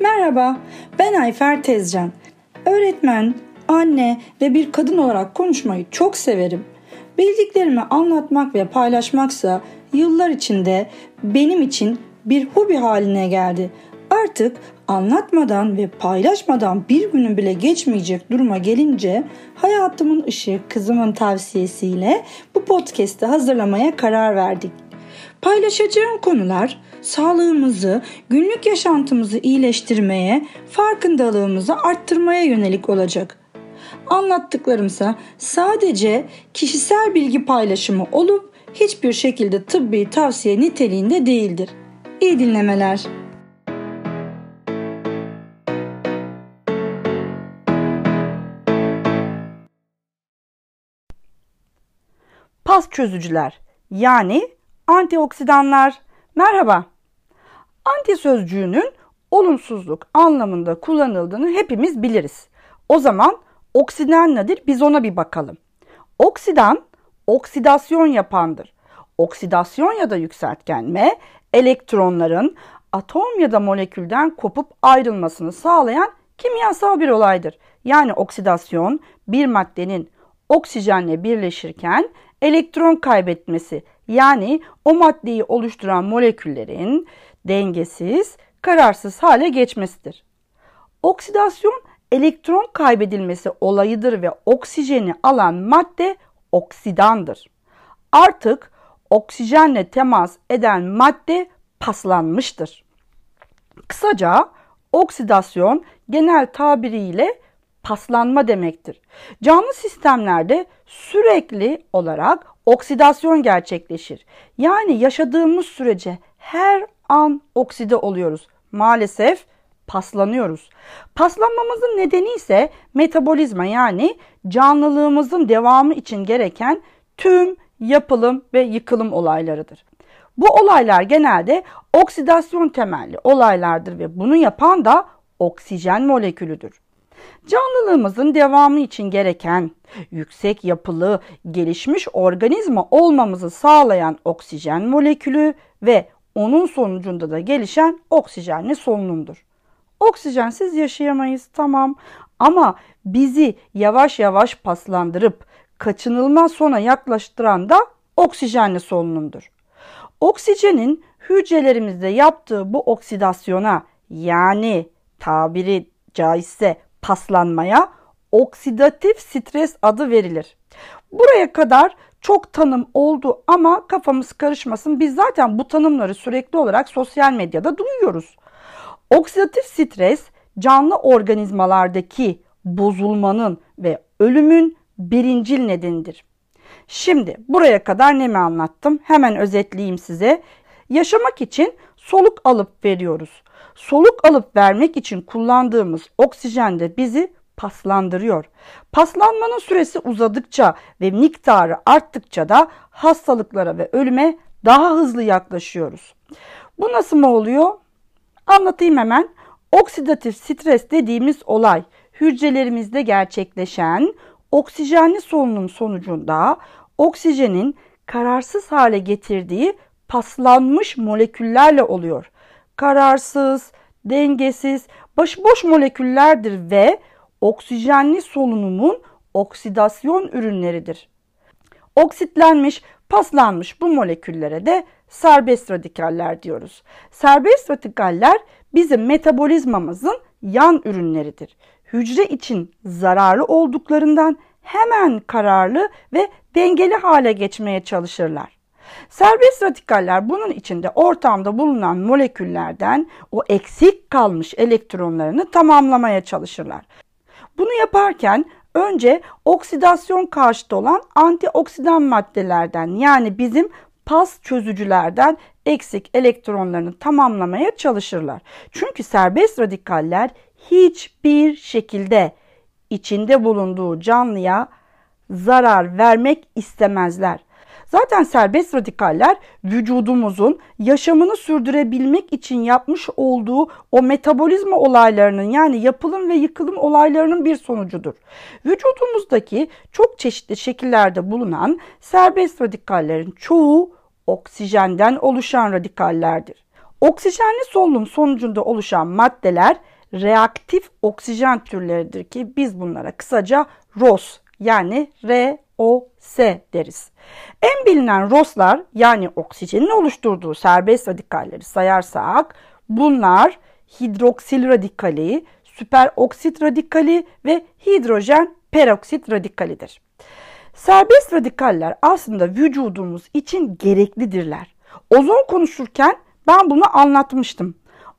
Merhaba, ben Ayfer Tezcan. Öğretmen, anne ve bir kadın olarak konuşmayı çok severim. Bildiklerimi anlatmak ve paylaşmaksa yıllar içinde benim için bir hobi haline geldi. Artık anlatmadan ve paylaşmadan bir günün bile geçmeyecek duruma gelince hayatımın ışığı kızımın tavsiyesiyle bu podcast'i hazırlamaya karar verdik. Paylaşacağım konular sağlığımızı, günlük yaşantımızı iyileştirmeye, farkındalığımızı arttırmaya yönelik olacak. Anlattıklarımsa sadece kişisel bilgi paylaşımı olup hiçbir şekilde tıbbi tavsiye niteliğinde değildir. İyi dinlemeler. Pas çözücüler yani antioksidanlar. Merhaba. Anti sözcüğünün olumsuzluk anlamında kullanıldığını hepimiz biliriz. O zaman oksidan nedir? Biz ona bir bakalım. Oksidan oksidasyon yapandır. Oksidasyon ya da yükseltgenme elektronların atom ya da molekülden kopup ayrılmasını sağlayan kimyasal bir olaydır. Yani oksidasyon bir maddenin oksijenle birleşirken elektron kaybetmesi yani o maddeyi oluşturan moleküllerin dengesiz, kararsız hale geçmesidir. Oksidasyon elektron kaybedilmesi olayıdır ve oksijeni alan madde oksidandır. Artık oksijenle temas eden madde paslanmıştır. Kısaca oksidasyon genel tabiriyle paslanma demektir. Canlı sistemlerde sürekli olarak oksidasyon gerçekleşir. Yani yaşadığımız sürece her an okside oluyoruz. Maalesef paslanıyoruz. Paslanmamızın nedeni ise metabolizma yani canlılığımızın devamı için gereken tüm yapılım ve yıkılım olaylarıdır. Bu olaylar genelde oksidasyon temelli olaylardır ve bunu yapan da oksijen molekülüdür. Canlılığımızın devamı için gereken yüksek yapılı, gelişmiş organizma olmamızı sağlayan oksijen molekülü ve onun sonucunda da gelişen oksijenli solunumdur. Oksijensiz yaşayamayız tamam ama bizi yavaş yavaş paslandırıp kaçınılmaz sona yaklaştıran da oksijenli solunumdur. Oksijenin hücrelerimizde yaptığı bu oksidasyona yani tabiri caizse paslanmaya oksidatif stres adı verilir. Buraya kadar çok tanım oldu ama kafamız karışmasın. Biz zaten bu tanımları sürekli olarak sosyal medyada duyuyoruz. Oksidatif stres canlı organizmalardaki bozulmanın ve ölümün birincil nedenidir. Şimdi buraya kadar ne mi anlattım? Hemen özetleyeyim size. Yaşamak için soluk alıp veriyoruz. Soluk alıp vermek için kullandığımız oksijen de bizi paslandırıyor. Paslanmanın süresi uzadıkça ve miktarı arttıkça da hastalıklara ve ölüme daha hızlı yaklaşıyoruz. Bu nasıl mı oluyor? Anlatayım hemen. Oksidatif stres dediğimiz olay hücrelerimizde gerçekleşen oksijenli solunum sonucunda oksijenin kararsız hale getirdiği paslanmış moleküllerle oluyor. Kararsız, dengesiz, başıboş moleküllerdir ve oksijenli solunumun oksidasyon ürünleridir. Oksitlenmiş, paslanmış bu moleküllere de serbest radikaller diyoruz. Serbest radikaller bizim metabolizmamızın yan ürünleridir. Hücre için zararlı olduklarından hemen kararlı ve dengeli hale geçmeye çalışırlar. Serbest radikaller bunun içinde ortamda bulunan moleküllerden o eksik kalmış elektronlarını tamamlamaya çalışırlar. Bunu yaparken önce oksidasyon karşıtı olan antioksidan maddelerden yani bizim pas çözücülerden eksik elektronlarını tamamlamaya çalışırlar. Çünkü serbest radikaller hiçbir şekilde içinde bulunduğu canlıya zarar vermek istemezler. Zaten serbest radikaller vücudumuzun yaşamını sürdürebilmek için yapmış olduğu o metabolizma olaylarının yani yapılım ve yıkılım olaylarının bir sonucudur. Vücudumuzdaki çok çeşitli şekillerde bulunan serbest radikallerin çoğu oksijenden oluşan radikallerdir. Oksijenli solunum sonucunda oluşan maddeler reaktif oksijen türleridir ki biz bunlara kısaca ROS yani ROS deriz. En bilinen ROS'lar yani oksijenin oluşturduğu serbest radikalleri sayarsak bunlar hidroksil radikali, süperoksit radikali ve hidrojen peroksit radikalidir. Serbest radikaller aslında vücudumuz için gereklidirler. Ozon konuşurken ben bunu anlatmıştım.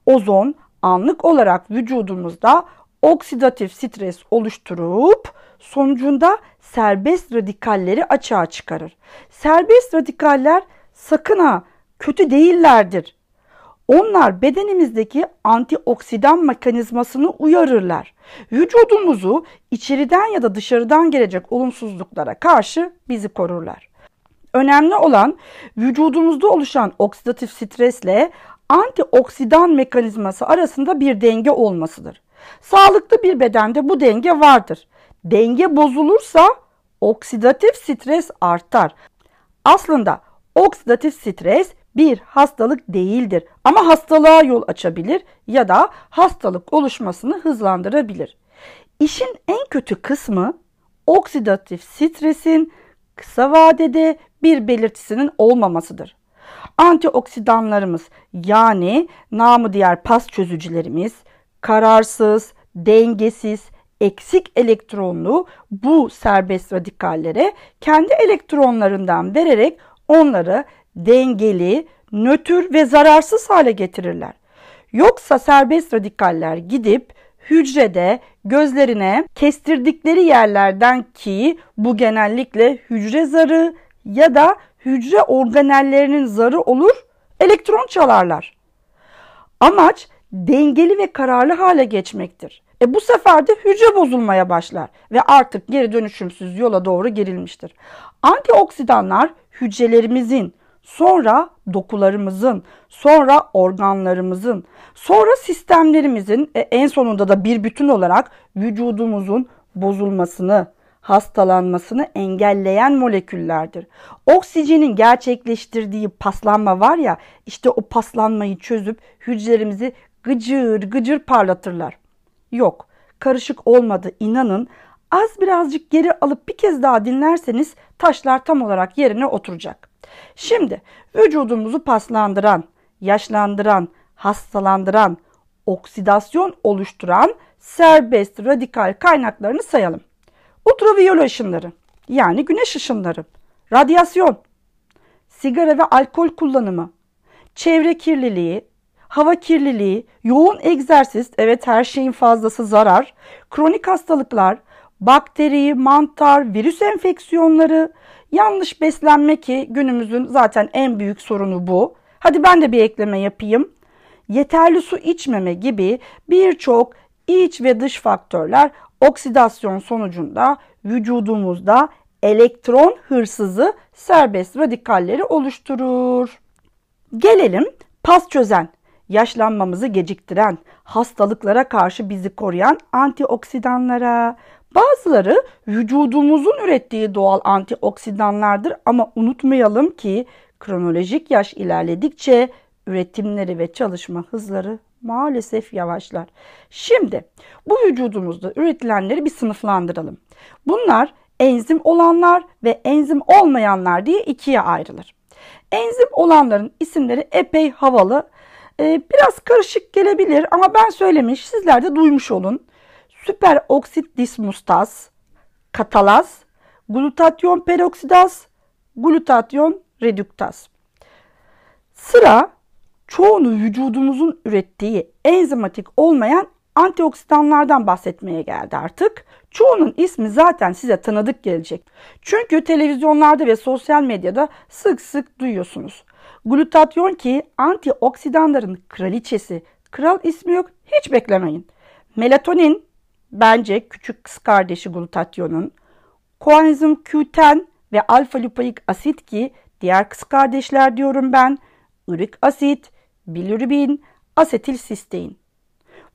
Ozon anlık olarak vücudumuzda oksidatif stres oluşturup sonucunda serbest radikalleri açığa çıkarır. Serbest radikaller sakın ha kötü değillerdir. Onlar bedenimizdeki antioksidan mekanizmasını uyarırlar. Vücudumuzu içeriden ya da dışarıdan gelecek olumsuzluklara karşı bizi korurlar. Önemli olan vücudumuzda oluşan oksidatif stresle antioksidan mekanizması arasında bir denge olmasıdır. Sağlıklı bir bedende bu denge vardır. Denge bozulursa oksidatif stres artar. Aslında oksidatif stres bir hastalık değildir ama hastalığa yol açabilir ya da hastalık oluşmasını hızlandırabilir. İşin en kötü kısmı oksidatif stresin kısa vadede bir belirtisinin olmamasıdır. Antioksidanlarımız yani namı diğer pas çözücülerimiz kararsız, dengesiz, eksik elektronlu bu serbest radikallere kendi elektronlarından vererek onları dengeli, nötr ve zararsız hale getirirler. Yoksa serbest radikaller gidip hücrede gözlerine kestirdikleri yerlerden ki bu genellikle hücre zarı ya da hücre organellerinin zarı olur elektron çalarlar. Amaç dengeli ve kararlı hale geçmektir. E bu sefer de hücre bozulmaya başlar ve artık geri dönüşümsüz yola doğru girilmiştir. Antioksidanlar hücrelerimizin, sonra dokularımızın, sonra organlarımızın, sonra sistemlerimizin e, en sonunda da bir bütün olarak vücudumuzun bozulmasını, hastalanmasını engelleyen moleküllerdir. Oksijenin gerçekleştirdiği paslanma var ya işte o paslanmayı çözüp hücrelerimizi gıcır gıcır parlatırlar. Yok karışık olmadı inanın az birazcık geri alıp bir kez daha dinlerseniz taşlar tam olarak yerine oturacak. Şimdi vücudumuzu paslandıran, yaşlandıran, hastalandıran, oksidasyon oluşturan serbest radikal kaynaklarını sayalım. Ultraviyole ışınları yani güneş ışınları, radyasyon, sigara ve alkol kullanımı, çevre kirliliği, hava kirliliği, yoğun egzersiz, evet her şeyin fazlası zarar, kronik hastalıklar, bakteri, mantar, virüs enfeksiyonları, yanlış beslenme ki günümüzün zaten en büyük sorunu bu. Hadi ben de bir ekleme yapayım. Yeterli su içmeme gibi birçok iç ve dış faktörler oksidasyon sonucunda vücudumuzda elektron hırsızı serbest radikalleri oluşturur. Gelelim pas çözen, yaşlanmamızı geciktiren, hastalıklara karşı bizi koruyan antioksidanlara. Bazıları vücudumuzun ürettiği doğal antioksidanlardır ama unutmayalım ki kronolojik yaş ilerledikçe üretimleri ve çalışma hızları maalesef yavaşlar. Şimdi bu vücudumuzda üretilenleri bir sınıflandıralım. Bunlar enzim olanlar ve enzim olmayanlar diye ikiye ayrılır. Enzim olanların isimleri epey havalı. Ee, biraz karışık gelebilir ama ben söylemiş sizler de duymuş olun. Süper oksit dismustaz, katalaz, glutatyon peroksidaz, glutatyon reduktaz. Sıra çoğunu vücudumuzun ürettiği enzimatik olmayan antioksidanlardan bahsetmeye geldi artık. Çoğunun ismi zaten size tanıdık gelecek. Çünkü televizyonlarda ve sosyal medyada sık sık duyuyorsunuz. Glutatyon ki antioksidanların kraliçesi. Kral ismi yok hiç beklemeyin. Melatonin bence küçük kız kardeşi glutatyonun. Koenzim Q10 ve alfa lipoik asit ki diğer kız kardeşler diyorum ben. Ürik asit, bilirubin, asetil sistein.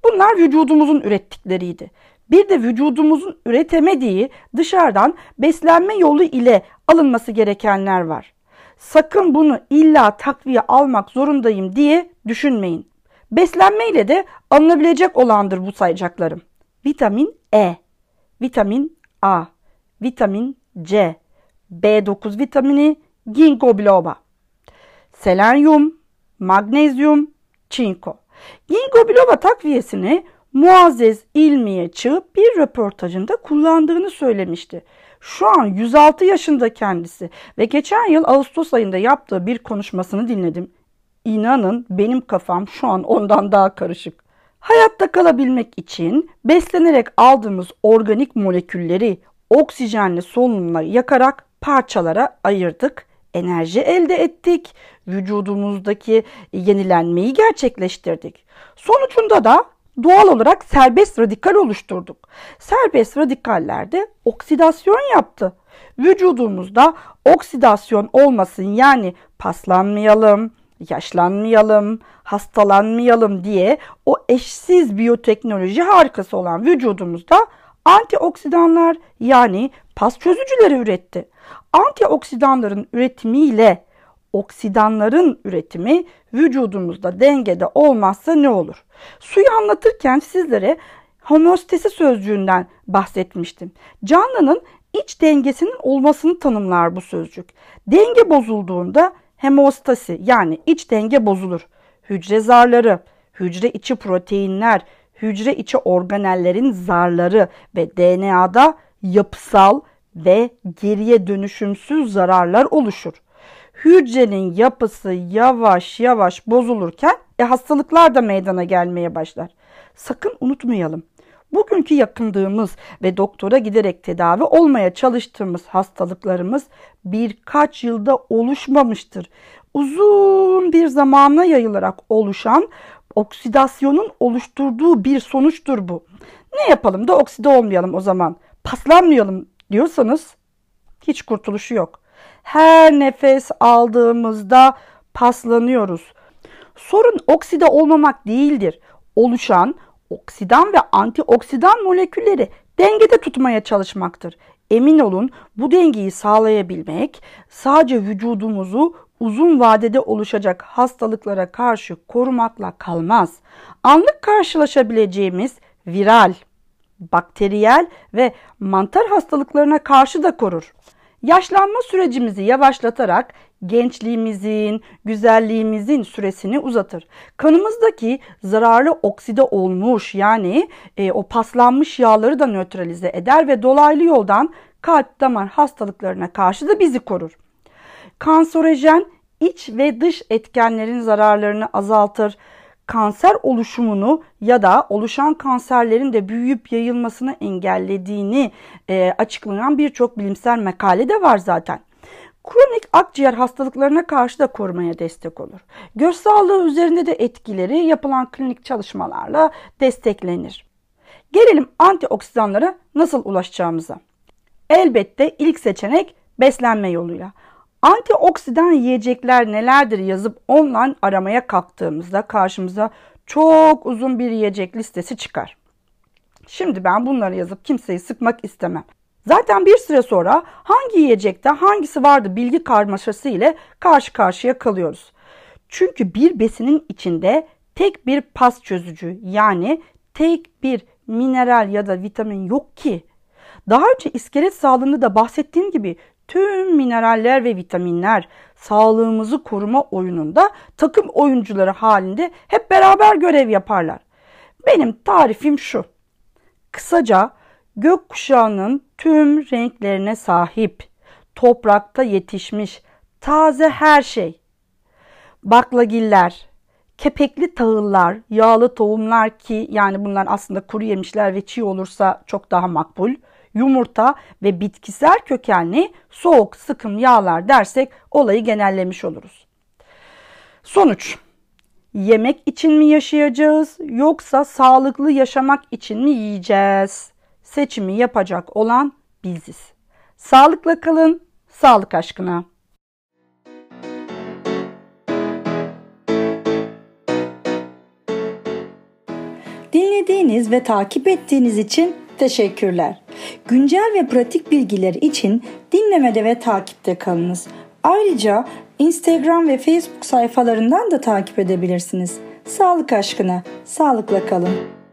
Bunlar vücudumuzun ürettikleriydi. Bir de vücudumuzun üretemediği dışarıdan beslenme yolu ile alınması gerekenler var. sakın bunu illa takviye almak zorundayım diye düşünmeyin. Beslenmeyle de alınabilecek olandır bu sayacaklarım. Vitamin E, vitamin A, vitamin C, B9 vitamini, ginkgo biloba, selenyum, magnezyum, çinko. Ginkgo biloba takviyesini Muazzez İlmiye Çığ bir röportajında kullandığını söylemişti. Şu an 106 yaşında kendisi ve geçen yıl Ağustos ayında yaptığı bir konuşmasını dinledim. İnanın benim kafam şu an ondan daha karışık. Hayatta kalabilmek için beslenerek aldığımız organik molekülleri oksijenli solunumla yakarak parçalara ayırdık. Enerji elde ettik. Vücudumuzdaki yenilenmeyi gerçekleştirdik. Sonucunda da doğal olarak serbest radikal oluşturduk. Serbest radikaller de oksidasyon yaptı. Vücudumuzda oksidasyon olmasın yani paslanmayalım, yaşlanmayalım, hastalanmayalım diye o eşsiz biyoteknoloji harikası olan vücudumuzda antioksidanlar yani pas çözücüleri üretti. Antioksidanların üretimiyle oksidanların üretimi vücudumuzda dengede olmazsa ne olur? Suyu anlatırken sizlere homeostasi sözcüğünden bahsetmiştim. Canlının iç dengesinin olmasını tanımlar bu sözcük. Denge bozulduğunda hemostasi yani iç denge bozulur. Hücre zarları, hücre içi proteinler, hücre içi organellerin zarları ve DNA'da yapısal ve geriye dönüşümsüz zararlar oluşur. Hücrenin yapısı yavaş yavaş bozulurken e, hastalıklar da meydana gelmeye başlar. Sakın unutmayalım. Bugünkü yakındığımız ve doktora giderek tedavi olmaya çalıştığımız hastalıklarımız birkaç yılda oluşmamıştır. Uzun bir zamana yayılarak oluşan oksidasyonun oluşturduğu bir sonuçtur bu. Ne yapalım da okside olmayalım o zaman? Paslanmayalım diyorsanız hiç kurtuluşu yok. Her nefes aldığımızda paslanıyoruz. Sorun okside olmamak değildir. Oluşan oksidan ve antioksidan molekülleri dengede tutmaya çalışmaktır. Emin olun bu dengeyi sağlayabilmek sadece vücudumuzu uzun vadede oluşacak hastalıklara karşı korumakla kalmaz. Anlık karşılaşabileceğimiz viral, bakteriyel ve mantar hastalıklarına karşı da korur. Yaşlanma sürecimizi yavaşlatarak gençliğimizin, güzelliğimizin süresini uzatır. Kanımızdaki zararlı okside olmuş yani e, o paslanmış yağları da nötralize eder ve dolaylı yoldan kalp damar hastalıklarına karşı da bizi korur. Kanserojen iç ve dış etkenlerin zararlarını azaltır kanser oluşumunu ya da oluşan kanserlerin de büyüyüp yayılmasını engellediğini e, açıklayan birçok bilimsel makale de var zaten. Kronik akciğer hastalıklarına karşı da korumaya destek olur. Göz sağlığı üzerinde de etkileri yapılan klinik çalışmalarla desteklenir. Gelelim antioksidanlara nasıl ulaşacağımıza. Elbette ilk seçenek beslenme yoluyla. Antioksidan yiyecekler nelerdir yazıp online aramaya kalktığımızda karşımıza çok uzun bir yiyecek listesi çıkar. Şimdi ben bunları yazıp kimseyi sıkmak istemem. Zaten bir süre sonra hangi yiyecekte hangisi vardı bilgi karmaşası ile karşı karşıya kalıyoruz. Çünkü bir besinin içinde tek bir pas çözücü yani tek bir mineral ya da vitamin yok ki. Daha önce iskelet sağlığında da bahsettiğim gibi tüm mineraller ve vitaminler sağlığımızı koruma oyununda takım oyuncuları halinde hep beraber görev yaparlar. Benim tarifim şu. Kısaca gökkuşağının tüm renklerine sahip, toprakta yetişmiş, taze her şey. Baklagiller, kepekli tahıllar, yağlı tohumlar ki yani bunlar aslında kuru yemişler ve çiğ olursa çok daha makbul yumurta ve bitkisel kökenli soğuk sıkım yağlar dersek olayı genellemiş oluruz. Sonuç Yemek için mi yaşayacağız yoksa sağlıklı yaşamak için mi yiyeceğiz? Seçimi yapacak olan biziz. Sağlıkla kalın, sağlık aşkına. Dinlediğiniz ve takip ettiğiniz için teşekkürler. Güncel ve pratik bilgiler için dinlemede ve takipte kalınız. Ayrıca Instagram ve Facebook sayfalarından da takip edebilirsiniz. Sağlık aşkına, sağlıkla kalın.